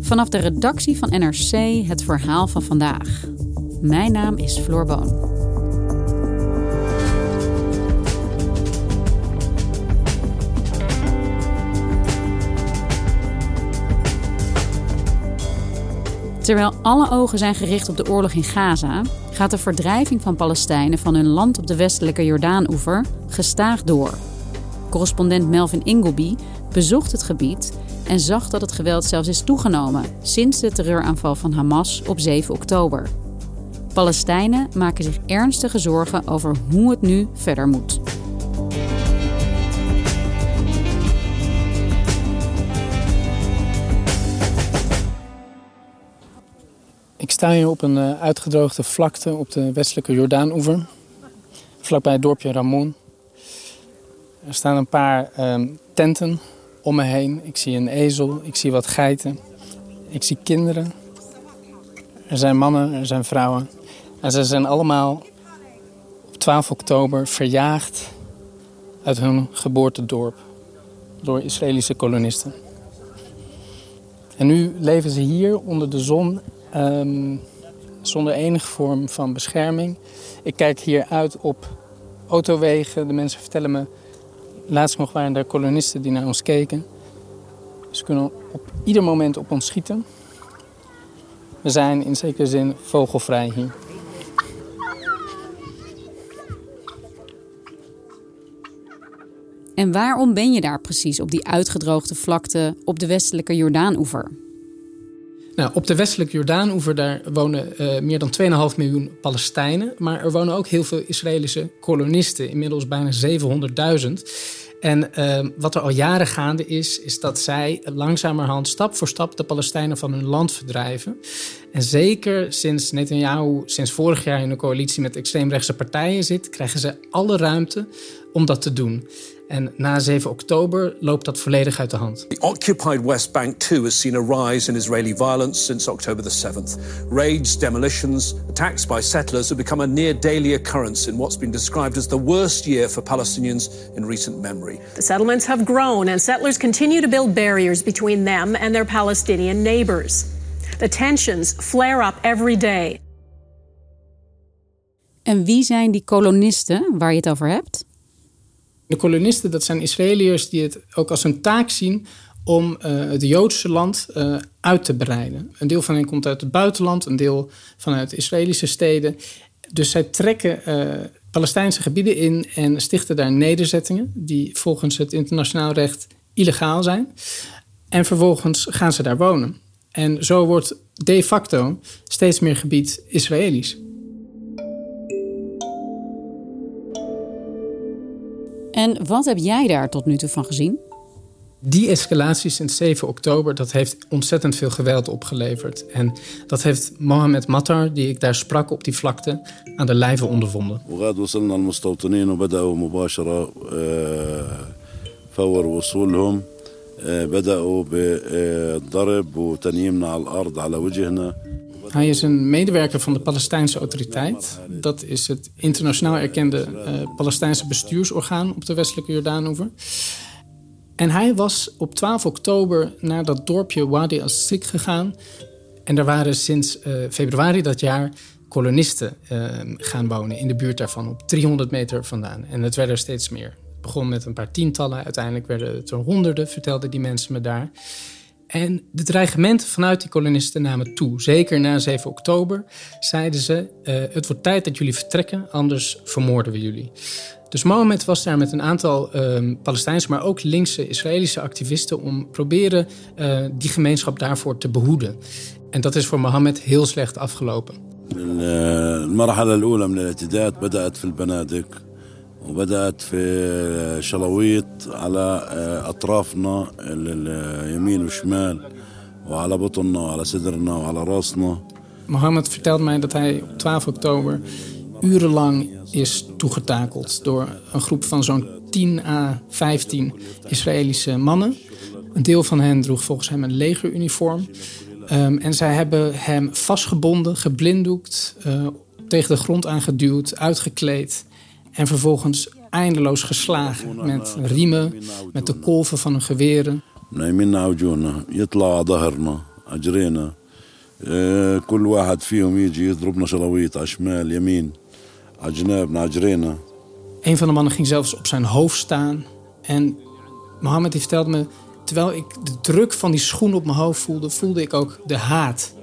Vanaf de redactie van NRC het verhaal van vandaag. Mijn naam is Floor Boon. Terwijl alle ogen zijn gericht op de oorlog in Gaza, gaat de verdrijving van Palestijnen van hun land op de westelijke Jordaanoever gestaag door. Correspondent Melvin Ingleby bezocht het gebied en zag dat het geweld zelfs is toegenomen sinds de terreuraanval van Hamas op 7 oktober. Palestijnen maken zich ernstige zorgen over hoe het nu verder moet. Ik sta hier op een eh, uitgedroogde vlakte op de westelijke Jordaanoever, vlakbij het dorpje Ramon. Er staan een paar ehm, tenten om me heen. Ik zie een ezel, ik zie wat geiten, ik zie kinderen. Er zijn mannen, er zijn vrouwen. En ze zijn allemaal op 12 oktober verjaagd uit hun geboortedorp door Israëlische kolonisten. En nu leven ze hier onder de zon um, zonder enige vorm van bescherming. Ik kijk hier uit op autowegen. De mensen vertellen me, laatst nog waren er kolonisten die naar ons keken. Ze kunnen op ieder moment op ons schieten. We zijn in zekere zin vogelvrij hier. En waarom ben je daar precies op die uitgedroogde vlakte op de westelijke Jordaanoever? Nou, op de westelijke Jordaanoever daar wonen uh, meer dan 2,5 miljoen Palestijnen. Maar er wonen ook heel veel Israëlische kolonisten, inmiddels bijna 700.000. En uh, wat er al jaren gaande is, is dat zij langzamerhand stap voor stap de Palestijnen van hun land verdrijven. En zeker sinds Netanyahu sinds vorig jaar in een coalitie met extreemrechtse partijen zit, krijgen ze alle ruimte om dat te doen. En na 7 oktober loopt dat volledig uit de hand. The occupied West Bank too has seen a rise in Israeli violence since October the 7th. Raids, demolitions, attacks by settlers have become a near daily occurrence in what's been described as the worst year for Palestinians in recent memory. The settlements have grown and settlers continue to build barriers between them and their Palestinian neighbors. The tensions flare up every day. En wie zijn die kolonisten waar je het over hebt? De kolonisten, dat zijn Israëliërs die het ook als een taak zien om uh, het Joodse land uh, uit te breiden. Een deel van hen komt uit het buitenland, een deel vanuit Israëlische steden. Dus zij trekken uh, Palestijnse gebieden in en stichten daar nederzettingen die volgens het internationaal recht illegaal zijn. En vervolgens gaan ze daar wonen. En zo wordt de facto steeds meer gebied Israëlisch. En wat heb jij daar tot nu toe van gezien? Die escalatie sinds 7 oktober, dat heeft ontzettend veel geweld opgeleverd. En dat heeft Mohamed Mattar, die ik daar sprak op die vlakte, aan de lijve ondervonden. بدأوا بالضرب وتنييمنا على الأرض على وجهنا hij is een medewerker van de Palestijnse Autoriteit. Dat is het internationaal erkende uh, Palestijnse bestuursorgaan op de westelijke Jordaanoever. En hij was op 12 oktober naar dat dorpje Wadi al-Sik gegaan. En daar waren sinds uh, februari dat jaar kolonisten uh, gaan wonen in de buurt daarvan, op 300 meter vandaan. En het werden er steeds meer. begon met een paar tientallen. Uiteindelijk werden het er honderden, vertelden die mensen me daar. En de dreigementen vanuit die kolonisten namen toe. Zeker na 7 oktober zeiden ze: uh, Het wordt tijd dat jullie vertrekken, anders vermoorden we jullie. Dus Mohammed was daar met een aantal uh, Palestijnse, maar ook linkse Israëlische activisten om proberen uh, die gemeenschap daarvoor te behoeden. En dat is voor Mohammed heel slecht afgelopen. المرحلة الأولى من الاعتداءات بدأت في البنادق وبدأت في شلويط على أطرافنا اليمين والشمال وعلى بطننا وعلى صدرنا وعلى راسنا Mohammed vertelt mij dat hij op 12 oktober urenlang is toegetakeld door een groep van zo'n 10 à 15 Israëlische mannen. Een deel van hen droeg volgens hem een legeruniform. Um, en zij hebben hem vastgebonden, geblinddoekt, uh, tegen de grond aangeduwd, uitgekleed en vervolgens eindeloos geslagen met riemen, met de kolven van hun geweren. كل واحد فيهم يجي يضربنا شلاويط على شمال يمين على جنابنا على جرينا Een van de mannen ging zelfs op zijn hoofd staan. En Mohammed die vertelde me... terwijl ik de druk van die schoen op mijn hoofd voelde... voelde ik ook de haat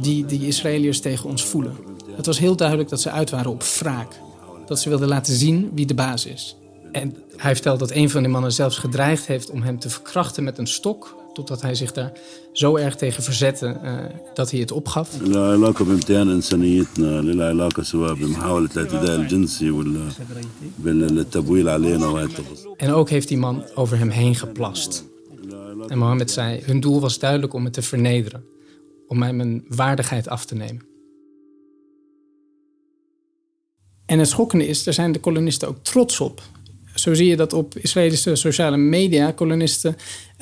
die die Israëliërs tegen ons voelen. Het was heel duidelijk dat ze uit waren op wraak dat ze wilden laten zien wie de baas is. En hij vertelt dat een van die mannen zelfs gedreigd heeft om hem te verkrachten met een stok. Totdat hij zich daar zo erg tegen verzette uh, dat hij het opgaf. En ook heeft die man over hem heen geplast. En Mohammed zei, hun doel was duidelijk om me te vernederen. Om mij mijn waardigheid af te nemen. En het schokkende is, daar zijn de kolonisten ook trots op. Zo zie je dat op Israëlische sociale media kolonisten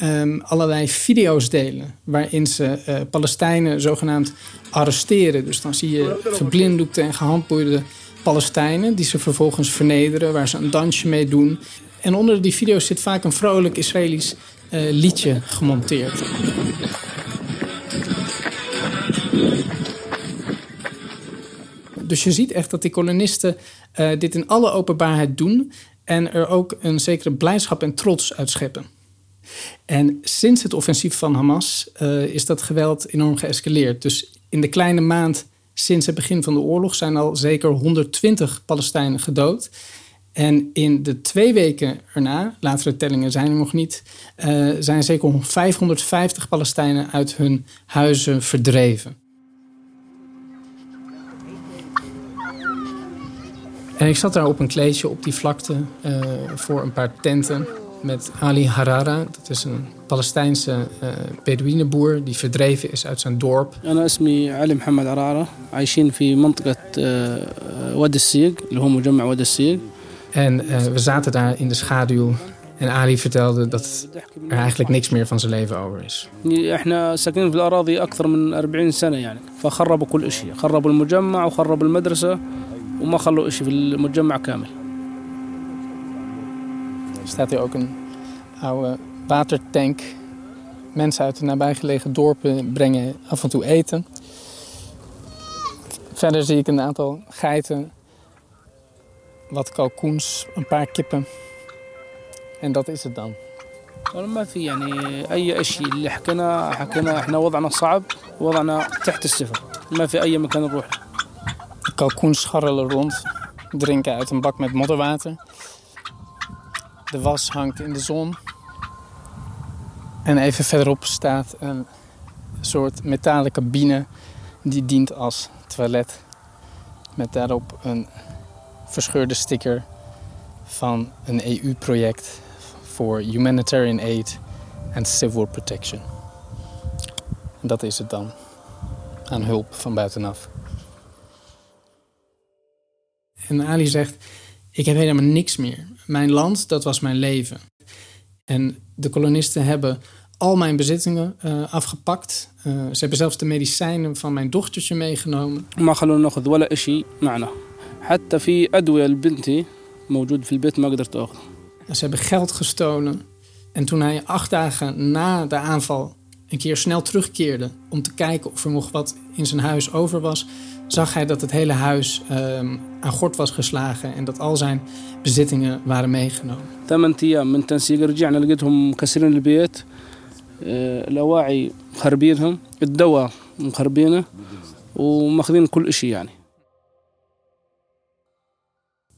um, allerlei video's delen. waarin ze uh, Palestijnen zogenaamd arresteren. Dus dan zie je geblinddoekte en gehandboeide Palestijnen. die ze vervolgens vernederen, waar ze een dansje mee doen. En onder die video's zit vaak een vrolijk Israëlisch uh, liedje gemonteerd. Dus je ziet echt dat die kolonisten uh, dit in alle openbaarheid doen en er ook een zekere blijdschap en trots uit scheppen. En sinds het offensief van Hamas uh, is dat geweld enorm geëscaleerd. Dus in de kleine maand sinds het begin van de oorlog zijn al zeker 120 Palestijnen gedood. En in de twee weken erna, latere tellingen zijn er nog niet, uh, zijn zeker 550 Palestijnen uit hun huizen verdreven. En ik zat daar op een kleedje op die vlakte uh, voor een paar tenten met Ali Harara. Dat is een Palestijnse uh, Bedouinenboer die verdreven is uit zijn dorp. أنا اسمي علي محمد عرارة عايشين في منطقة وادي السيق اللي هو مجمع وادي السيق. En uh, we zaten daar in de schaduw en Ali vertelde dat er eigenlijk niks meer van zijn leven over is. احنا ساكنين في الأراضي أكثر من 40 سنة يعني فخربوا كل شيء خربوا المجمع وخربوا المدرسة وما خلوا شيء في المجمع كامل. Er staat hier ook een oude watertank. Mensen uit de nabijgelegen dorpen brengen af en toe eten. Verder zie ik een aantal geiten, wat kalkoens, een paar kippen. En dat is het dan. ما في يعني اي شيء اللي حكينا حكينا احنا وضعنا صعب وضعنا تحت الصفر ما في اي مكان نروح De kalkoens scharrelen rond, drinken uit een bak met modderwater. De was hangt in de zon. En even verderop staat een soort metalen cabine die dient als toilet. Met daarop een verscheurde sticker van een EU-project voor humanitarian aid en civil protection. Dat is het dan. Aan hulp van buitenaf. En Ali zegt: Ik heb helemaal niks meer. Mijn land, dat was mijn leven. En de kolonisten hebben al mijn bezittingen uh, afgepakt. Uh, ze hebben zelfs de medicijnen van mijn dochtertje meegenomen. ما خلونا ناخذ ولا شيء معنا حتى في أدوية لبنتي موجود في البيت ما قدرت أخذ Ze hebben geld gestolen. En toen hij acht dagen na de aanval een keer snel terugkeerde om te kijken of er nog wat in zijn huis over was, zag hij dat het hele huis um, aan gort was geslagen en dat al zijn bezittingen waren meegenomen. ثمان أيام من تنسيق رجعنا لقيتهم مكسرين البيت الأواعي مخربينهم الدواء مخربينه وماخذين كل شيء يعني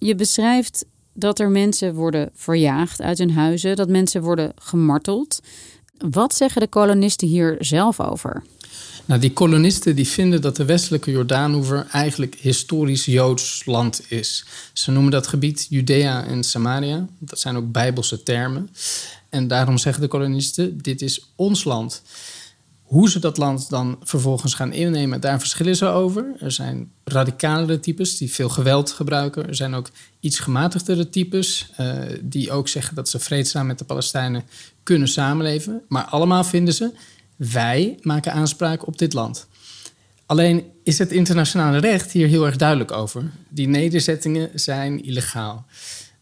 Je beschrijft dat er mensen worden verjaagd uit hun huizen, dat mensen worden gemarteld. Wat zeggen de kolonisten hier zelf over? Nou, die kolonisten die vinden dat de westelijke Jordaanoever eigenlijk historisch Joods land is. Ze noemen dat gebied Judea en Samaria. Dat zijn ook bijbelse termen. En daarom zeggen de kolonisten: dit is ons land. Hoe ze dat land dan vervolgens gaan innemen, daar verschillen ze over. Er zijn radicalere types die veel geweld gebruiken. Er zijn ook iets gematigdere types uh, die ook zeggen dat ze vreedzaam met de Palestijnen kunnen samenleven. Maar allemaal vinden ze, wij maken aanspraak op dit land. Alleen is het internationale recht hier heel erg duidelijk over. Die nederzettingen zijn illegaal.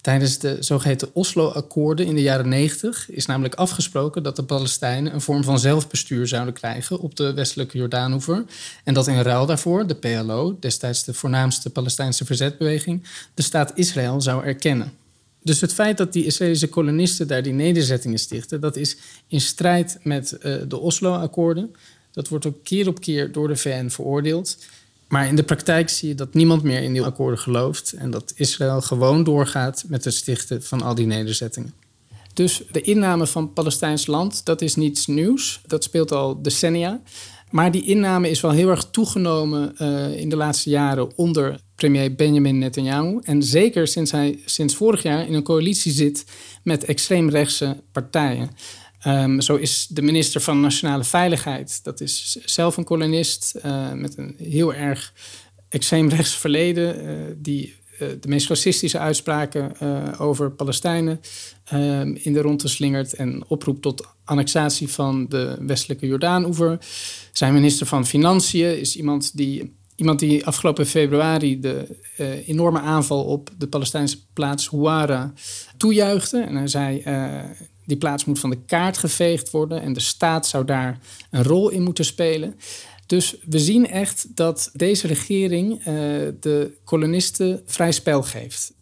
Tijdens de zogeheten Oslo-akkoorden in de jaren 90 is namelijk afgesproken dat de Palestijnen een vorm van zelfbestuur zouden krijgen op de westelijke Jordaanoever. En dat in ruil daarvoor de PLO, destijds de voornaamste Palestijnse verzetbeweging, de staat Israël zou erkennen. Dus het feit dat die Israëlische kolonisten daar die nederzettingen stichten, dat is in strijd met uh, de Oslo-akkoorden. Dat wordt ook keer op keer door de VN veroordeeld. Maar in de praktijk zie je dat niemand meer in die akkoorden gelooft en dat Israël gewoon doorgaat met het stichten van al die nederzettingen. Dus de inname van Palestijns land, dat is niets nieuws. Dat speelt al decennia. Maar die inname is wel heel erg toegenomen uh, in de laatste jaren onder premier Benjamin Netanyahu. En zeker sinds hij sinds vorig jaar in een coalitie zit met extreemrechtse partijen. Um, zo is de minister van Nationale Veiligheid, dat is zelf een kolonist uh, met een heel erg extreemrechts verleden, uh, die uh, de meest racistische uitspraken over Palestijnen ehm, in de ronde slingert en oproept tot annexatie van de westelijke Jordaanoever. Zijn minister van Financiën is iemand die Iemand die afgelopen februari de enorme aanval op de Palestijnse plaats Huara toejuichte. En hij zei: die plaats moet van de kaart geveegd worden en de staat zou daar een rol in moeten spelen. Dus we zien echt dat deze regering uh, de kolonisten vrij spel geeft.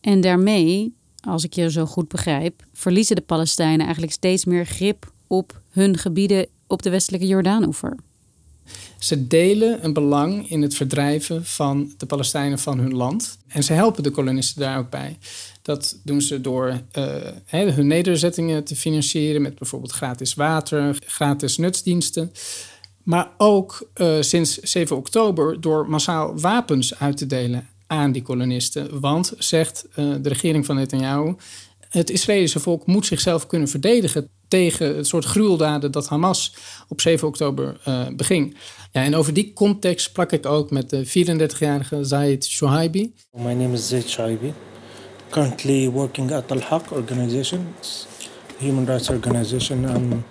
En daarmee, als ik je zo goed begrijp, verliezen de Palestijnen eigenlijk steeds meer grip op hun gebieden op de westelijke Jordaanoever. Ze delen een belang in het verdrijven van de Palestijnen van hun land. En ze helpen de kolonisten daar ook bij. Dat doen ze door uh, hun nederzettingen te financieren met bijvoorbeeld gratis water, gratis nutsdiensten. Maar ook uh, sinds 7 oktober door massaal wapens uit te delen aan die kolonisten. Want, zegt uh, de regering van Netanyahu, het Israëlische volk moet zichzelf kunnen verdedigen tegen het soort gruweldaden dat Hamas op 7 oktober uh, beging. Ja, en over die context sprak ik ook met de 34-jarige Zaid Shoaibi. My name is Zaid Shoaibi. Currently working at Al-Haq organization, human rights organization. Um,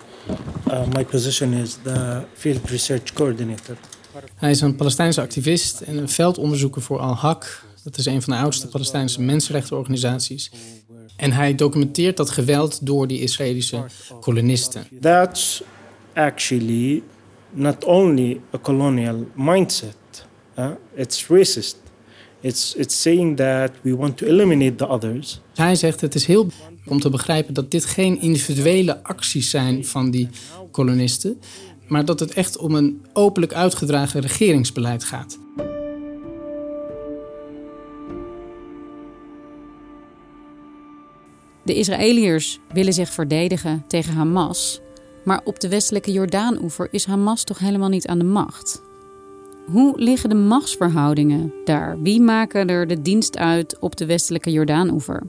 uh, my position is the field research coordinator. Hij is een Palestijnse activist en een veldonderzoeker voor Al-Haq. Dat is een van de oudste Palestijnse mensenrechtenorganisaties. En hij documenteert dat geweld door die Israëlische kolonisten. That's actually not only a colonial mindset, uh, it's racist. It's, it's saying that we want to eliminate the others. Hij zegt het is heel om te begrijpen dat dit geen individuele acties zijn van die kolonisten, maar dat het echt om een openlijk uitgedragen regeringsbeleid gaat. De Israëliërs willen zich verdedigen tegen Hamas, maar op de westelijke Jordaanoever is Hamas toch helemaal niet aan de macht. Hoe liggen de machtsverhoudingen daar? Wie maken er de dienst uit op de westelijke Jordaanoever?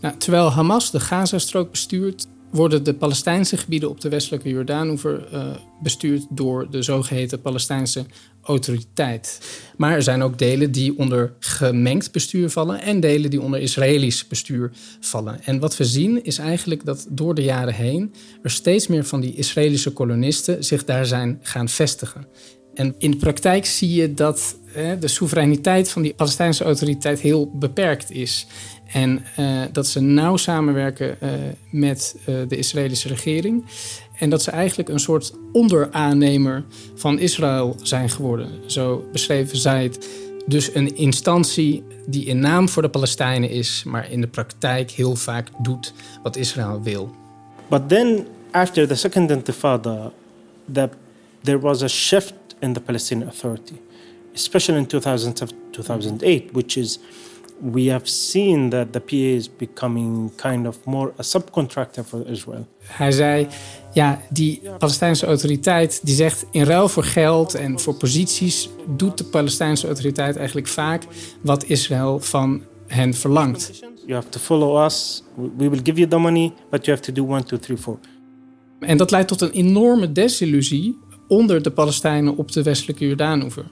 Nou, terwijl Hamas de Gazastrook bestuurt, worden de Palestijnse gebieden op de westelijke Jordaanoever uh, bestuurd door de zogeheten Palestijnse autoriteit. Maar er zijn ook delen die onder gemengd bestuur vallen en delen die onder Israëlisch bestuur vallen. En wat we zien is eigenlijk dat door de jaren heen er steeds meer van die Israëlische kolonisten zich daar zijn gaan vestigen. En in de praktijk zie je dat hè, de soevereiniteit van die Palestijnse autoriteit heel beperkt is. En uh, dat ze nauw samenwerken uh, met uh, de Israëlische regering. En dat ze eigenlijk een soort onderaannemer van Israël zijn geworden. Zo beschreven zij het. Dus een instantie die in naam voor de Palestijnen is, maar in de praktijk heel vaak doet wat Israël wil. But then, after the second intifada, the, there was a shift in the Palestinian Authority, especially in 2007, 2008, which is we have seen that the PA is becoming kind of more a subcontractor for Israel. Hij zei, ja, die Palestijnse autoriteit die zegt in ruil voor geld en voor posities doet de Palestijnse autoriteit eigenlijk vaak wat Israël van hen verlangt. You have to follow us. We will give you the money, but you have to do one, two, three, four. En dat leidt tot een enorme desillusie onder de Palestijnen op de westelijke Jordaanoever.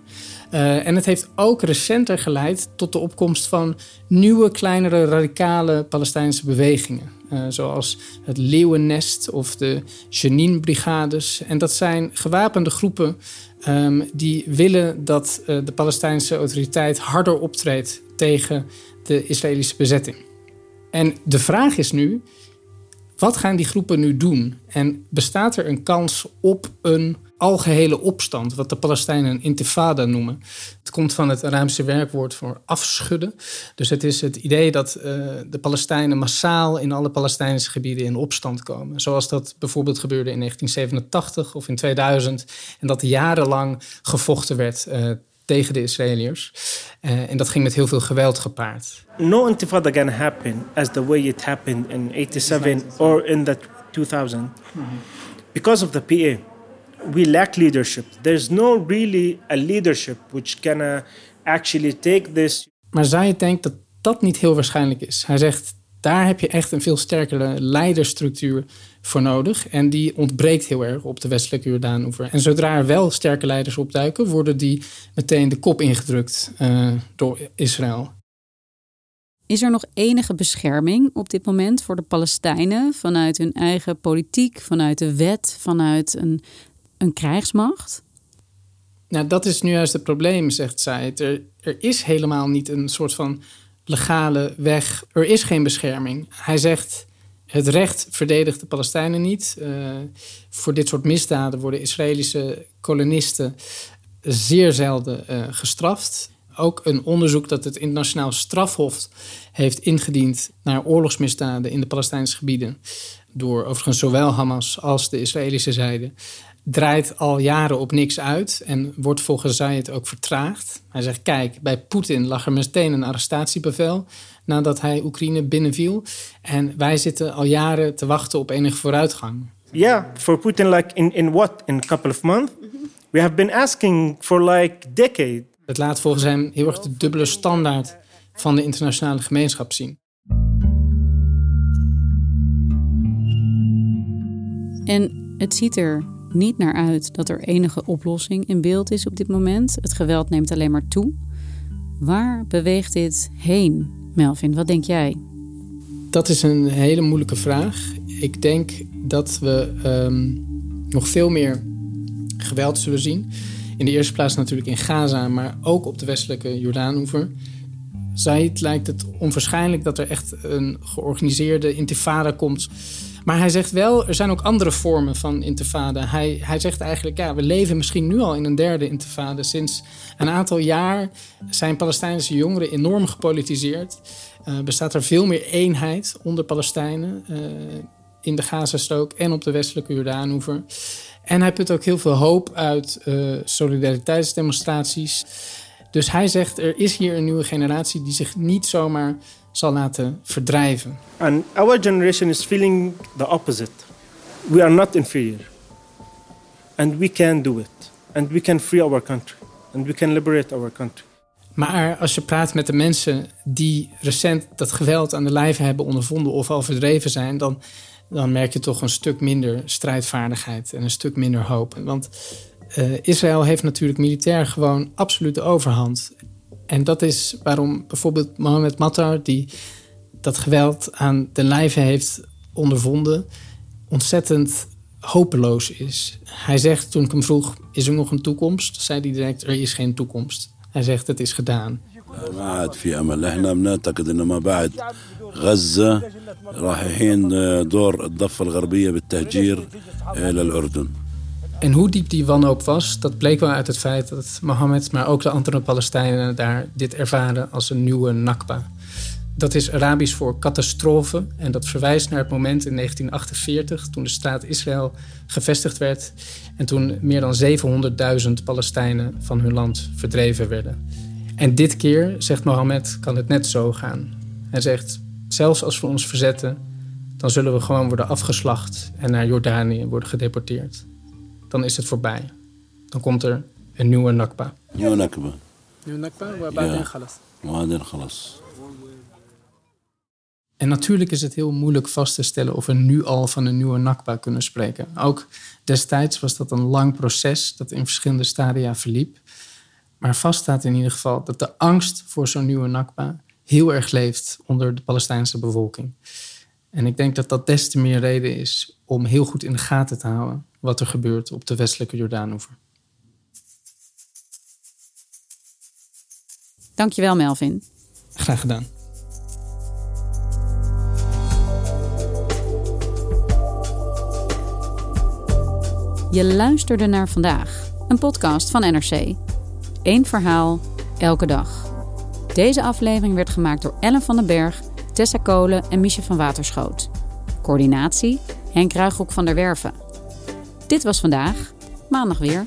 Uh, en het heeft ook recenter geleid tot de opkomst van nieuwe, kleinere, radicale Palestijnse bewegingen. Uh, zoals het Leeuwennest of de Jenin-brigades. En dat zijn gewapende groepen um, die willen dat uh, de Palestijnse autoriteit harder optreedt tegen de Israëlische bezetting. En de vraag is nu: wat gaan die groepen nu doen? En bestaat er een kans op een algehele opstand, wat de Palestijnen een intifada noemen? Het komt van het Arabische werkwoord voor afschudden. Dus het is het idee dat uh, de Palestijnen massaal in alle Palestijnse gebieden in opstand komen. Zoals dat bijvoorbeeld gebeurde in 1987 of in 2000. En dat jarenlang gevochten werd uh, tegen de Israëliërs. Uh, en dat ging met heel veel geweld gepaard. No intifada can happen as the way it happened in 87 or in the 2000 because of the PA. We lack leadership. There's no really a leadership which can uh, actually take this. Maar Zayed denkt dat dat niet heel waarschijnlijk is. Hij zegt daar heb je echt een veel sterkere leiderstructuur voor nodig. En die ontbreekt heel erg op de westelijke Jordaanoever. En zodra er wel sterke leiders opduiken, worden die meteen de kop ingedrukt uh, door Israël. Is er nog enige bescherming op dit moment voor de Palestijnen vanuit hun eigen politiek, vanuit de wet, vanuit een, een krijgsmacht? Nou, dat is nu juist het probleem, zegt zij. Er, er is helemaal niet een soort van legale weg. Er is geen bescherming. Hij zegt. Het recht verdedigt de Palestijnen niet. Uh, voor dit soort misdaden worden Israëlische kolonisten zeer zelden uh, gestraft. Ook een onderzoek dat het internationaal strafhof heeft ingediend naar oorlogsmisdaden in de Palestijnse gebieden. Door overigens zowel Hamas als de Israëlische zijde draait al jaren op niks uit en wordt volgens Zayed ook vertraagd. Hij zegt, kijk, bij Poetin lag er meteen een arrestatiebevel nadat hij Oekraïne binnenviel. En wij zitten al jaren te wachten op enige vooruitgang. Yeah, for Putin like in, in what? In a couple of months? We have been asking for like decade. Het laat volgens hem heel erg de dubbele standaard van de internationale gemeenschap zien. En het ziet er niet naar uit dat er enige oplossing in beeld is op dit moment. Het geweld neemt alleen maar toe. Waar beweegt dit heen, Melvin? Wat denk jij? Dat is een hele moeilijke vraag. Ik denk dat we um, nog veel meer geweld zullen zien. In de eerste plaats natuurlijk in Gaza, maar ook op de westelijke Jordaanoever. Zaid lijkt het onwaarschijnlijk dat er echt een georganiseerde intifada komt maar hij zegt wel, er zijn ook andere vormen van intifada. Hij, hij zegt eigenlijk, ja, we leven misschien nu al in een derde intifada. Sinds een aantal jaar zijn Palestijnse jongeren enorm gepolitiseerd. Uh, bestaat er veel meer eenheid onder Palestijnen uh, in de Gazastrook en op de westelijke Jordaanoever. En hij put ook heel veel hoop uit uh, solidariteitsdemonstraties. Dus hij zegt, er is hier een nieuwe generatie die zich niet zomaar zal laten verdrijven. And our generation is feeling the opposite. We are not inferior. And we can do it. And we can free our country. And we can liberate our country. Maar als je praat met de mensen die recent dat geweld aan de lijve hebben ondervonden of al verdreven zijn, dan, dan merk je toch een stuk minder strijdvaardigheid en een stuk minder hoop. Want uh, Israël heeft natuurlijk militair gewoon absolute overhand. En dat is waarom bijvoorbeeld Mohamed Mattar, die dat geweld aan de lijve heeft ondervonden, ontzettend hopeloos is. Hij zegt, toen ik hem vroeg, is er nog een toekomst? Zei hij direct, er is geen toekomst. Hij zegt, het is gedaan. غزة رايحين دور الضفة الغربية بالتهجير للأردن en hoe diep die wanhoop was, dat bleek wel uit het feit dat Mohammed, maar ook de andere Palestijnen daar dit ervaren als een nieuwe Nakba. Dat is Arabisch voor catastrofe en dat verwijst naar het moment in 1948 toen de staat Israël gevestigd werd en toen meer dan 700.000 Palestijnen van hun land verdreven werden. En dit keer, zegt Mohammed, kan het net zo gaan. Hij zegt, zelfs als we ons verzetten, dan zullen we gewoon worden afgeslacht en naar Jordanië worden gedeporteerd dan is het voorbij. Dan komt er een nieuwe nakba. Nieuwe nakba. Nieuwe nakba, waarbij dan galas. dan. En natuurlijk is het heel moeilijk vast te stellen of we nu al van een nieuwe nakba kunnen spreken. Ook destijds was dat een lang proces dat in verschillende stadia verliep. Maar vaststaat in ieder geval dat de angst voor zo'n nieuwe nakba heel erg leeft onder de Palestijnse bevolking. En ik denk dat dat des te meer reden is om heel goed in de gaten te houden wat er gebeurt op de westelijke Jordaanoever. Dankjewel, Melvin. Graag gedaan. Je luisterde naar vandaag, een podcast van NRC. Eén verhaal, elke dag. Deze aflevering werd gemaakt door Ellen van den Berg, Tessa Kolen en Miche van Waterschoot. Coördinatie, Henk Ruigrok van der Werven. Dit was vandaag, maandag weer.